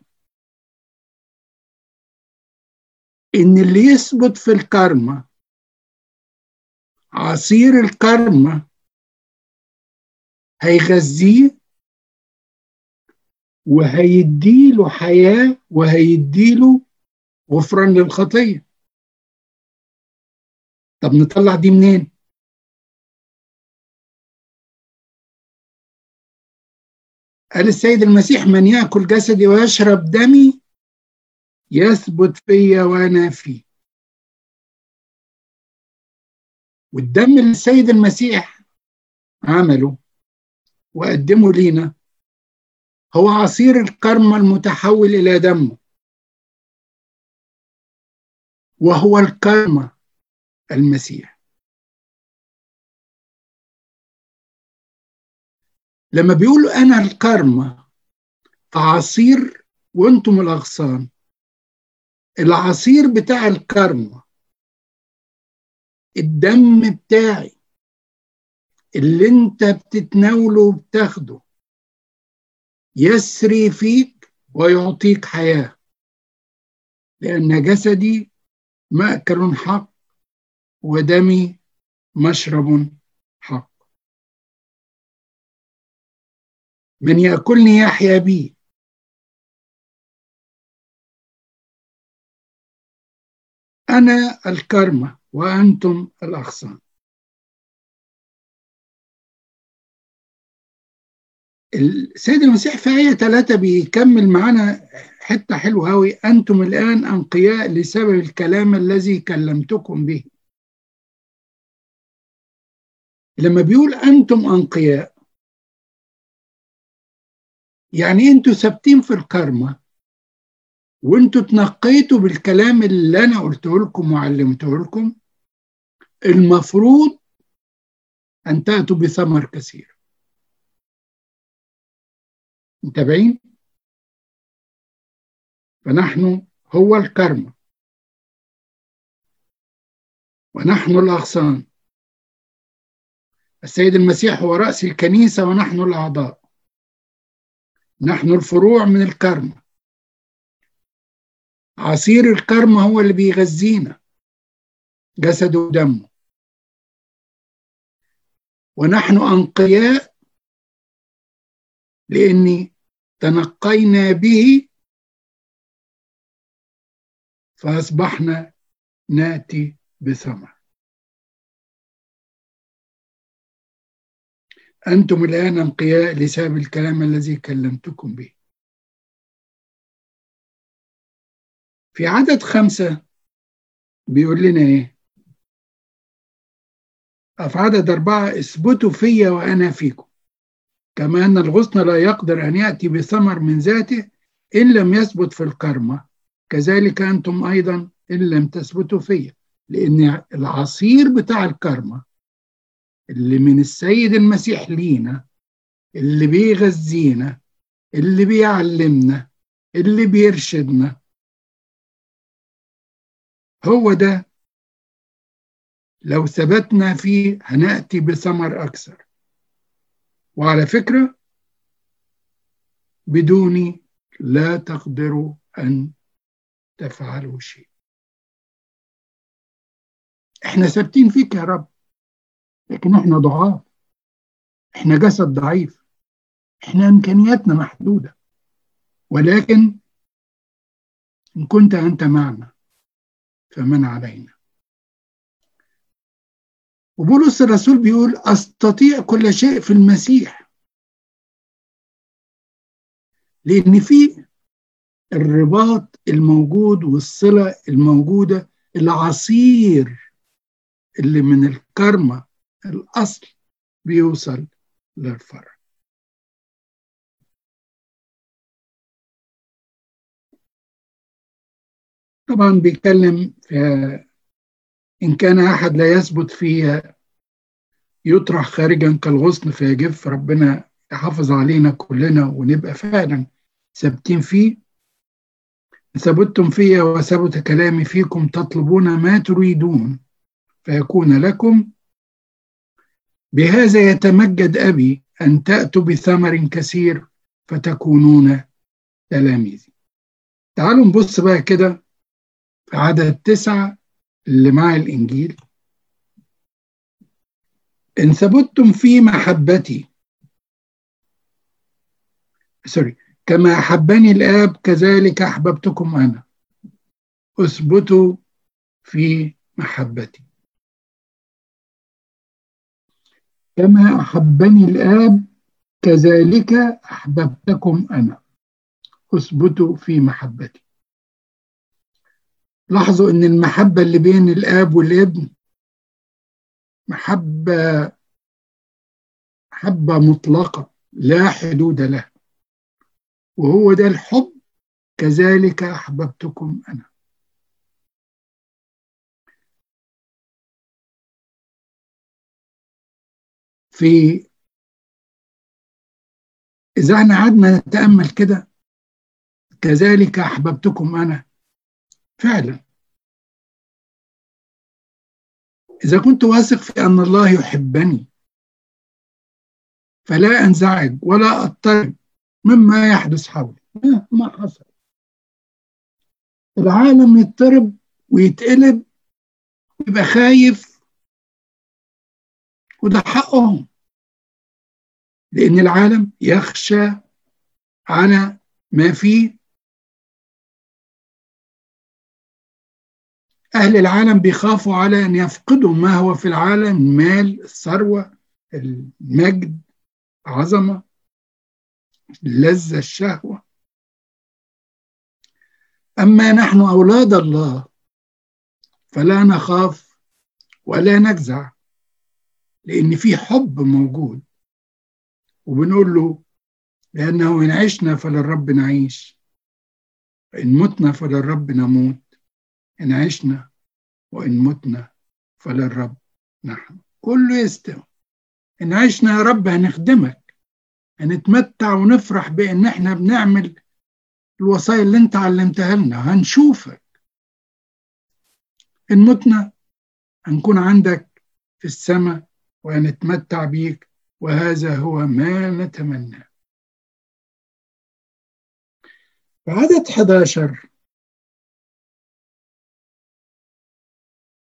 إن اللي يثبت في الكرمة عصير الكرمة هيغذيه وهيديله حياة وهيديله غفران للخطية طب نطلع دي منين؟ قال السيد المسيح من يأكل جسدي ويشرب دمي يثبت فيا وأنا فيه. والدم اللي السيد المسيح عمله وقدمه لينا هو عصير الكرمة المتحول إلى دمه. وهو الكرمة المسيح. لما بيقولوا أنا الكرمة عصير وأنتم الأغصان. العصير بتاع الكرمة الدم بتاعي اللي أنت بتتناوله وبتاخده يسري فيك ويعطيك حياة. لأن جسدي مأكل حق ودمي مشرب حق. من يأكلني يحيا بي. أنا الكرمة وأنتم الأغصان. السيد المسيح في آية ثلاثة بيكمل معانا حتة حلوة أوي. أنتم الآن أنقياء لسبب الكلام الذي كلمتكم به. لما بيقول أنتم أنقياء يعني أنتوا ثابتين في الكرمة وانتوا تنقيتوا بالكلام اللي أنا قلته لكم وعلمته لكم. المفروض أن تأتوا بثمر كثير. متابعين؟ فنحن هو الكرم ونحن الأغصان. السيد المسيح هو رأس الكنيسة ونحن الأعضاء. نحن الفروع من الكرم. عصير الكرم هو اللي بيغذينا. جسده ودمه. ونحن أنقياء لأني تنقينا به فأصبحنا ناتي بثمر. أنتم الآن أنقياء لسبب الكلام الذي كلمتكم به. في عدد خمسة بيقول لنا إيه؟ في عدد أربعة اثبتوا فيا وأنا فيكم. كما أن الغصن لا يقدر أن يأتي بثمر من ذاته إن لم يثبت في الكرمة. كذلك أنتم أيضا إن لم تثبتوا فيا لأن العصير بتاع الكرمة اللي من السيد المسيح لينا اللي بيغذينا اللي بيعلمنا اللي بيرشدنا. هو ده لو ثبتنا فيه هنأتي بثمر أكثر. وعلى فكرة بدوني لا تقدروا أن تفعلوا شيء. إحنا ثابتين فيك يا رب. لكن إحنا ضعاف. إحنا جسد ضعيف. إحنا إمكانياتنا محدودة. ولكن إن كنت أنت معنا فمن علينا. وبولس الرسول بيقول أستطيع كل شيء في المسيح. لأن في الرباط الموجود والصلة الموجودة العصير اللي من الكرمة الأصل بيوصل للفرع. طبعا بيتكلم في إن كان أحد لا يثبت فيها يطرح خارجا كالغصن فيجف ربنا يحافظ علينا كلنا ونبقى فعلا ثابتين فيه. ثبتتم فيا وثبت كلامي فيكم تطلبون ما تريدون فيكون لكم بهذا يتمجد أبي أن تأتوا بثمر كثير فتكونون تلاميذي. تعالوا نبص بقى كده في عدد تسعة اللي مع الإنجيل. إن ثبتتم في محبتي سوري كما أحبني الآب كذلك أحببتكم أنا. أثبتوا في محبتي. كما أحبني الآب كذلك أحببتكم أنا. أثبتوا في محبتي. لاحظوا إن المحبة اللي بين الآب والابن محبة محبة مطلقة لا حدود لها. وهو ده الحب كذلك أحببتكم أنا. في إذا إحنا قعدنا نتأمل كده كذلك أحببتكم أنا. فعلا. إذا كنت واثق في أن الله يحبني فلا أنزعج ولا أضطرب مما يحدث حولي ما حصل. العالم يضطرب ويتقلب ويبقى خايف وده حقهم. لأن العالم يخشى على ما فيه أهل العالم بيخافوا على أن يفقدوا ما هو في العالم المال الثروة المجد عظمة اللذة الشهوة. أما نحن أولاد الله فلا نخاف ولا نجزع لأن في حب موجود. وبنقول له لأنه إن عشنا فللرب نعيش. إن متنا فللرب نموت. إن عشنا وإن متنا فللرب نحن. كله يستوي. إن عشنا يا رب هنخدمك. هنتمتع ونفرح بإن إحنا بنعمل الوصايا اللي أنت علمتها لنا. هنشوفك. إن متنا هنكون عندك في السماء وهنتمتع بيك. وهذا هو ما نتمناه في عدد 11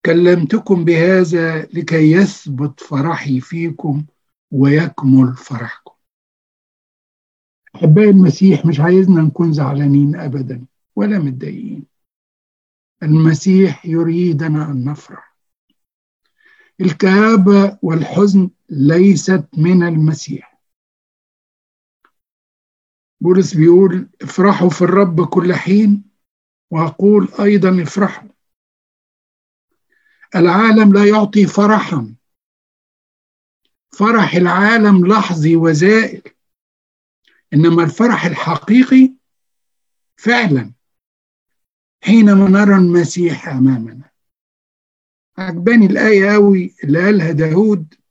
كلمتكم بهذا لكي يثبت فرحي فيكم ويكمل فرحكم. أحبائي المسيح مش عايزنا نكون زعلانين أبدا ولا متضايقين. المسيح يريدنا أن نفرح. الكآبة والحزن ليست من المسيح. بولس بيقول افرحوا في الرب كل حين وأقول أيضا افرحوا. العالم لا يعطي فرحا. فرح العالم لحظي وزائل. إنما الفرح الحقيقي فعلا. حينما نرى المسيح أمامنا. عجباني الآية قوي اللي قالها داود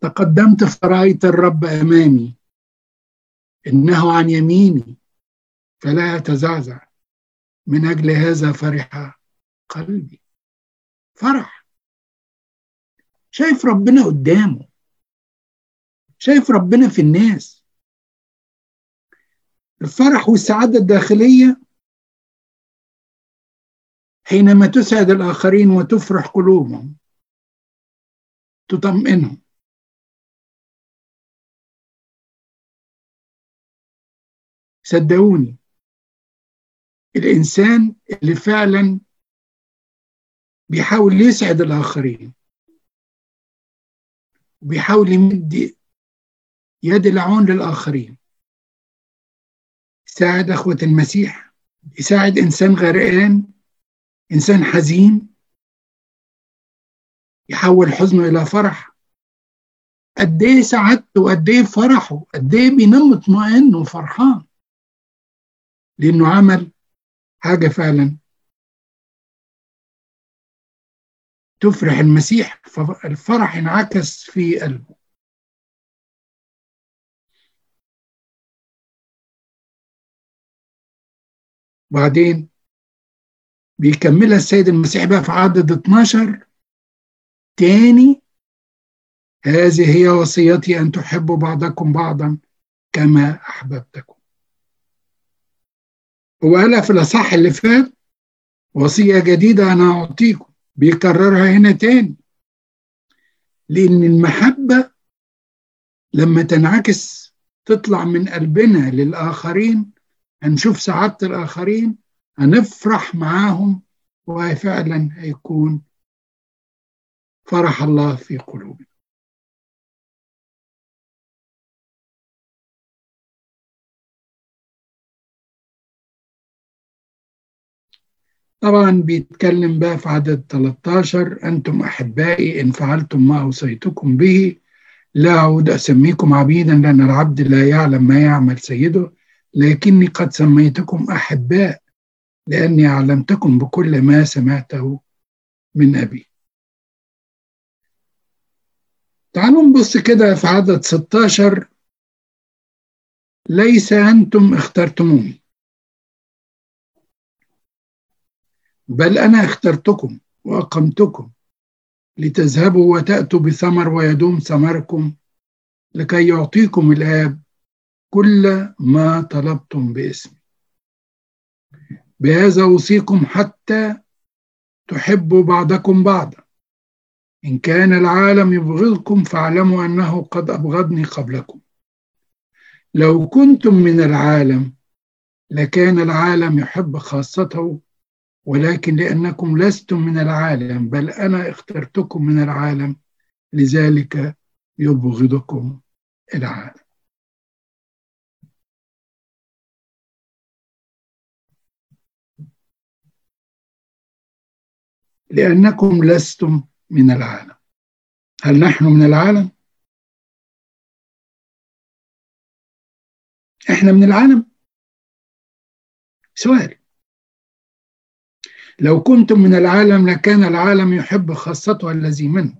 تقدمت فرأيت الرب أمامي. إنه عن يميني. فلا يتزعزع. من أجل هذا فرح قلبي. فرح. شايف ربنا قدامه. شايف ربنا في الناس. الفرح والسعادة الداخلية حينما تسعد الآخرين وتفرح قلوبهم تطمئنهم. صدقوني الإنسان اللي فعلا بيحاول يسعد الآخرين وبيحاول يمد يد العون للآخرين. يساعد أخوة المسيح يساعد إنسان غرقان إنسان حزين يحول حزنه إلى فرح. قد إيه سعادته وقد إيه فرحه؟ قد إيه بينام مطمئن وفرحان؟ لأنه عمل حاجة فعلا. تفرح المسيح فالفرح انعكس في قلبه. وبعدين بيكملها السيد المسيح بقى في عدد 12 تاني هذه هي وصيتي أن تحبوا بعضكم بعضا كما أحببتكم. هو قالها في الأصح اللي فات وصية جديدة أنا أعطيكم بيكررها هنا تاني. لأن المحبة لما تنعكس تطلع من قلبنا للآخرين هنشوف سعادة الآخرين هنفرح معاهم وفعلا هيكون فرح الله في قلوبنا. طبعا بيتكلم بقى في عدد 13 أنتم أحبائي إن فعلتم ما أوصيتكم به لا أعود أسميكم عبيدا لأن العبد لا يعلم ما يعمل سيده لكني قد سميتكم أحباء لأني علمتكم بكل ما سمعته من أبي. تعالوا نبص كده في عدد 16 ليس أنتم اخترتموني. بل أنا اخترتكم وأقمتكم لتذهبوا وتأتوا بثمر ويدوم ثمركم لكي يعطيكم الآب كل ما طلبتم باسمي. بهذا أوصيكم حتى تحبوا بعضكم بعضا. إن كان العالم يبغضكم فاعلموا أنه قد أبغضني قبلكم. لو كنتم من العالم لكان العالم يحب خاصته ولكن لأنكم لستم من العالم بل أنا اخترتكم من العالم لذلك يبغضكم العالم. لأنكم لستم من العالم. هل نحن من العالم؟ إحنا من العالم؟ سؤال. لو كنتم من العالم لكان العالم يحب خاصته الذي منه.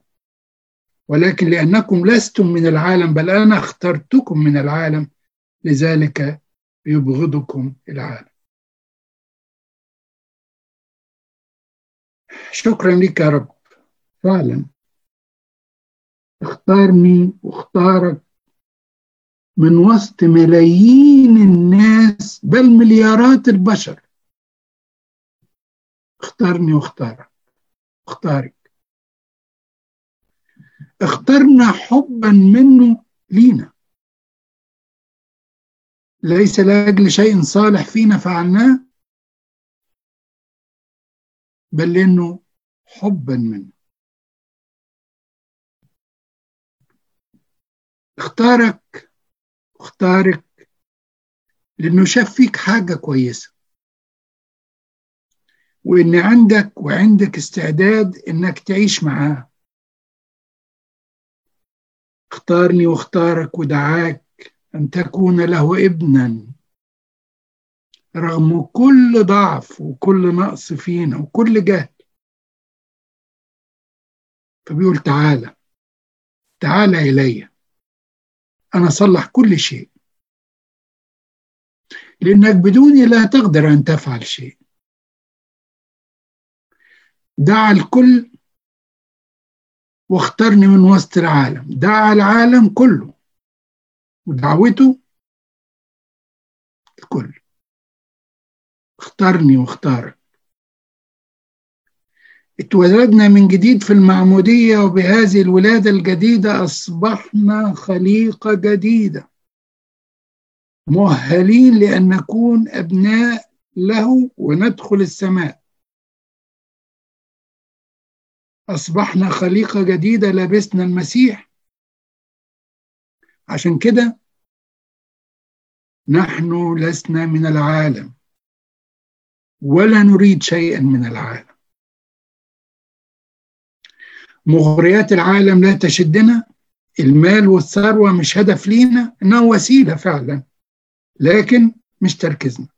ولكن لأنكم لستم من العالم بل أنا اخترتكم من العالم لذلك يبغضكم العالم. شكرا لك يا رب. فعلا. اختارني واختارك من وسط ملايين الناس بل مليارات البشر. اختارني واختارك. اختارك. اخترنا حبا منه لينا. ليس لأجل شيء صالح فينا فعلناه بل لأنه حبا منه. اختارك اختارك لأنه شاف فيك حاجة كويسة. وإن عندك وعندك استعداد إنك تعيش معاه. اختارني واختارك ودعاك أن تكون له ابنا رغم كل ضعف وكل نقص فينا وكل جهل. فبيقول تعالى تعالى إلي أنا أصلح كل شيء. لأنك بدوني لا تقدر أن تفعل شيء. دعا الكل واختارني من وسط العالم. دعا العالم كله ودعوته الكل. اختارني واختارك اتولدنا من جديد في المعمودية وبهذه الولادة الجديدة أصبحنا خليقة جديدة. مؤهلين لأن نكون أبناء له وندخل السماء. أصبحنا خليقة جديدة لبسنا المسيح. عشان كده نحن لسنا من العالم. ولا نريد شيئا من العالم. مغريات العالم لا تشدنا. المال والثروة مش هدف لينا. إنها وسيلة فعلا. لكن مش تركيزنا.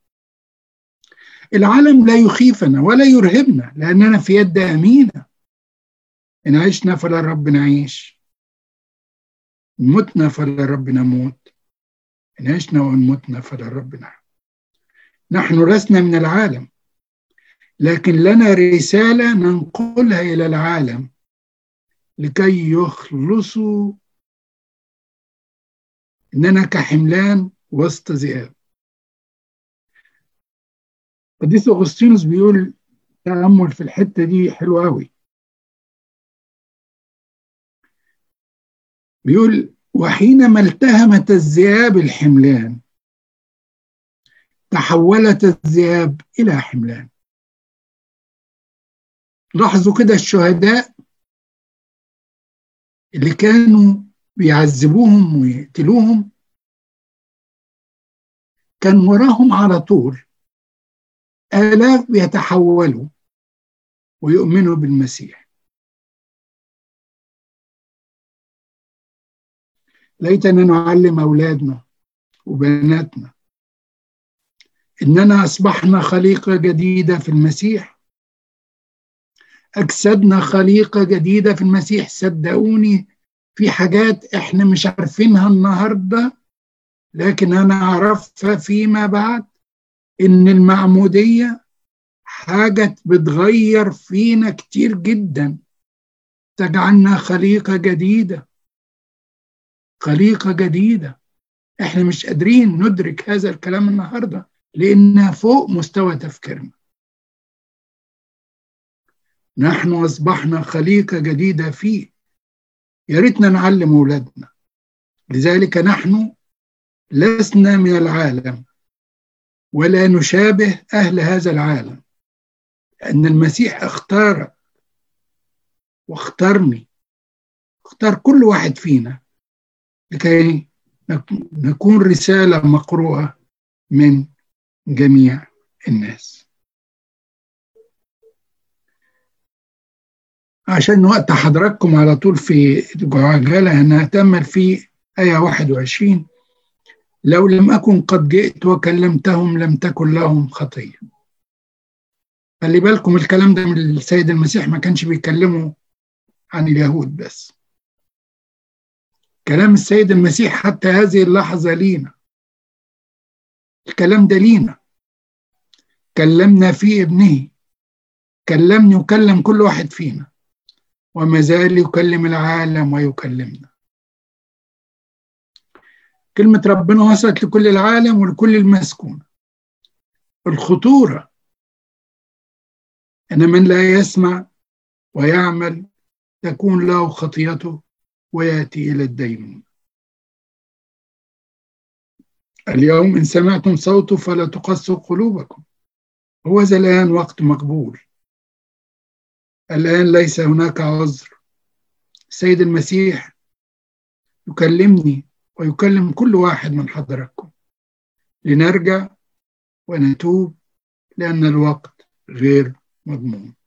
العالم لا يخيفنا ولا يرهبنا لأننا في يد أمينة. إن عشنا فللرب نعيش. إن متنا فللرب نموت. إن عشنا وإن متنا فللرب نعيش نحن لسنا من العالم. لكن لنا رسالة ننقلها إلى العالم. لكي يخلصوا إننا كحملان وسط ذئاب. قديس أغسطينوس بيقول تأمل في الحتة دي حلو قوي بيقول وحينما التهمت الذئاب الحملان تحولت الذئاب إلى حملان. لاحظوا كده الشهداء اللي كانوا بيعذبوهم ويقتلوهم كان وراهم على طول آلاف بيتحولوا ويؤمنوا بالمسيح. ليتنا نعلم أولادنا وبناتنا إننا أصبحنا خليقة جديدة في المسيح. أجسادنا خليقة جديدة في المسيح. صدقوني في حاجات إحنا مش عارفينها النهاردة لكن أنا أعرفها فيما بعد إن المعمودية حاجة بتغير فينا كتير جدا. تجعلنا خليقة جديدة. خليقة جديدة. إحنا مش قادرين ندرك هذا الكلام النهاردة لأنها فوق مستوى تفكيرنا. نحن أصبحنا خليقة جديدة فيه. يا ريتنا نعلم أولادنا. لذلك نحن لسنا من العالم ولا نشابه أهل هذا العالم. أن المسيح اختارك واختارني. اختار كل واحد فينا. لكي نكون رسالة مقروءة من جميع الناس. عشان وقت حضراتكم على طول في عجالة هنأتمل في آية 21 لو لم أكن قد جئت وكلمتهم لم تكن لهم خطية. خلي بالكم الكلام ده من السيد المسيح ما كانش بيكلمه عن اليهود بس. كلام السيد المسيح حتى هذه اللحظة لينا. الكلام ده لينا. كلمنا في ابنه. كلمني وكلم كل واحد فينا. وما زال يكلم العالم ويكلمنا. كلمة ربنا وصلت لكل العالم ولكل المسكون. الخطورة. أن من لا يسمع ويعمل تكون له خطيته ويأتي إلى الدين. اليوم إن سمعتم صوته فلا تقسوا قلوبكم. هو الآن وقت مقبول. الآن ليس هناك عذر. السيد المسيح يكلمني ويكلم كل واحد من حضراتكم. لنرجع ونتوب لأن الوقت غير مضمون.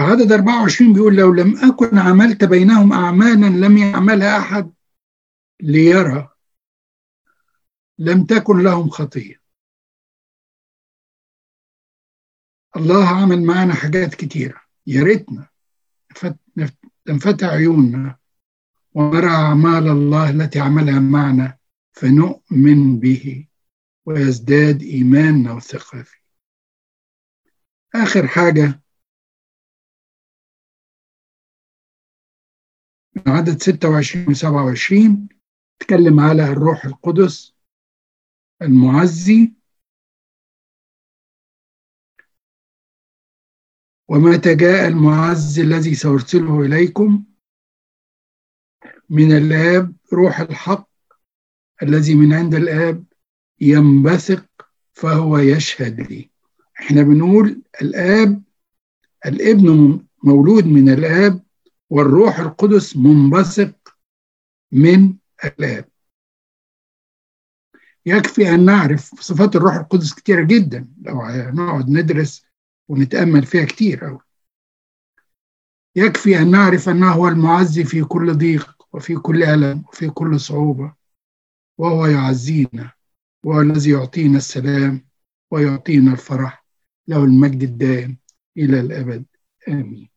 فعدد 24 بيقول لو لم أكن عملت بينهم أعمالا لم يعملها أحد ليرى لم تكن لهم خطية. الله عمل معنا حاجات كتيرة. يا ريتنا تنفتح عيوننا ونرى أعمال الله التي عملها معنا فنؤمن به ويزداد إيماننا وثقة فيه. آخر حاجة عدد 26 و 27 تكلم على الروح القدس المعزي. ومتى جاء المعزي الذي سأرسله إليكم؟ من الآب روح الحق الذي من عند الآب ينبثق فهو يشهد لي. إحنا بنقول الآب الابن مولود من الآب والروح القدس منبثق من الآب يكفي أن نعرف صفات الروح القدس كتيرة جدا. لو نقعد ندرس ونتأمل فيها كتير أوي. يكفي أن نعرف أنه هو المعزي في كل ضيق وفي كل ألم وفي كل صعوبة. وهو يعزينا وهو الذي يعطينا السلام ويعطينا الفرح. له المجد الدائم إلى الأبد. آمين.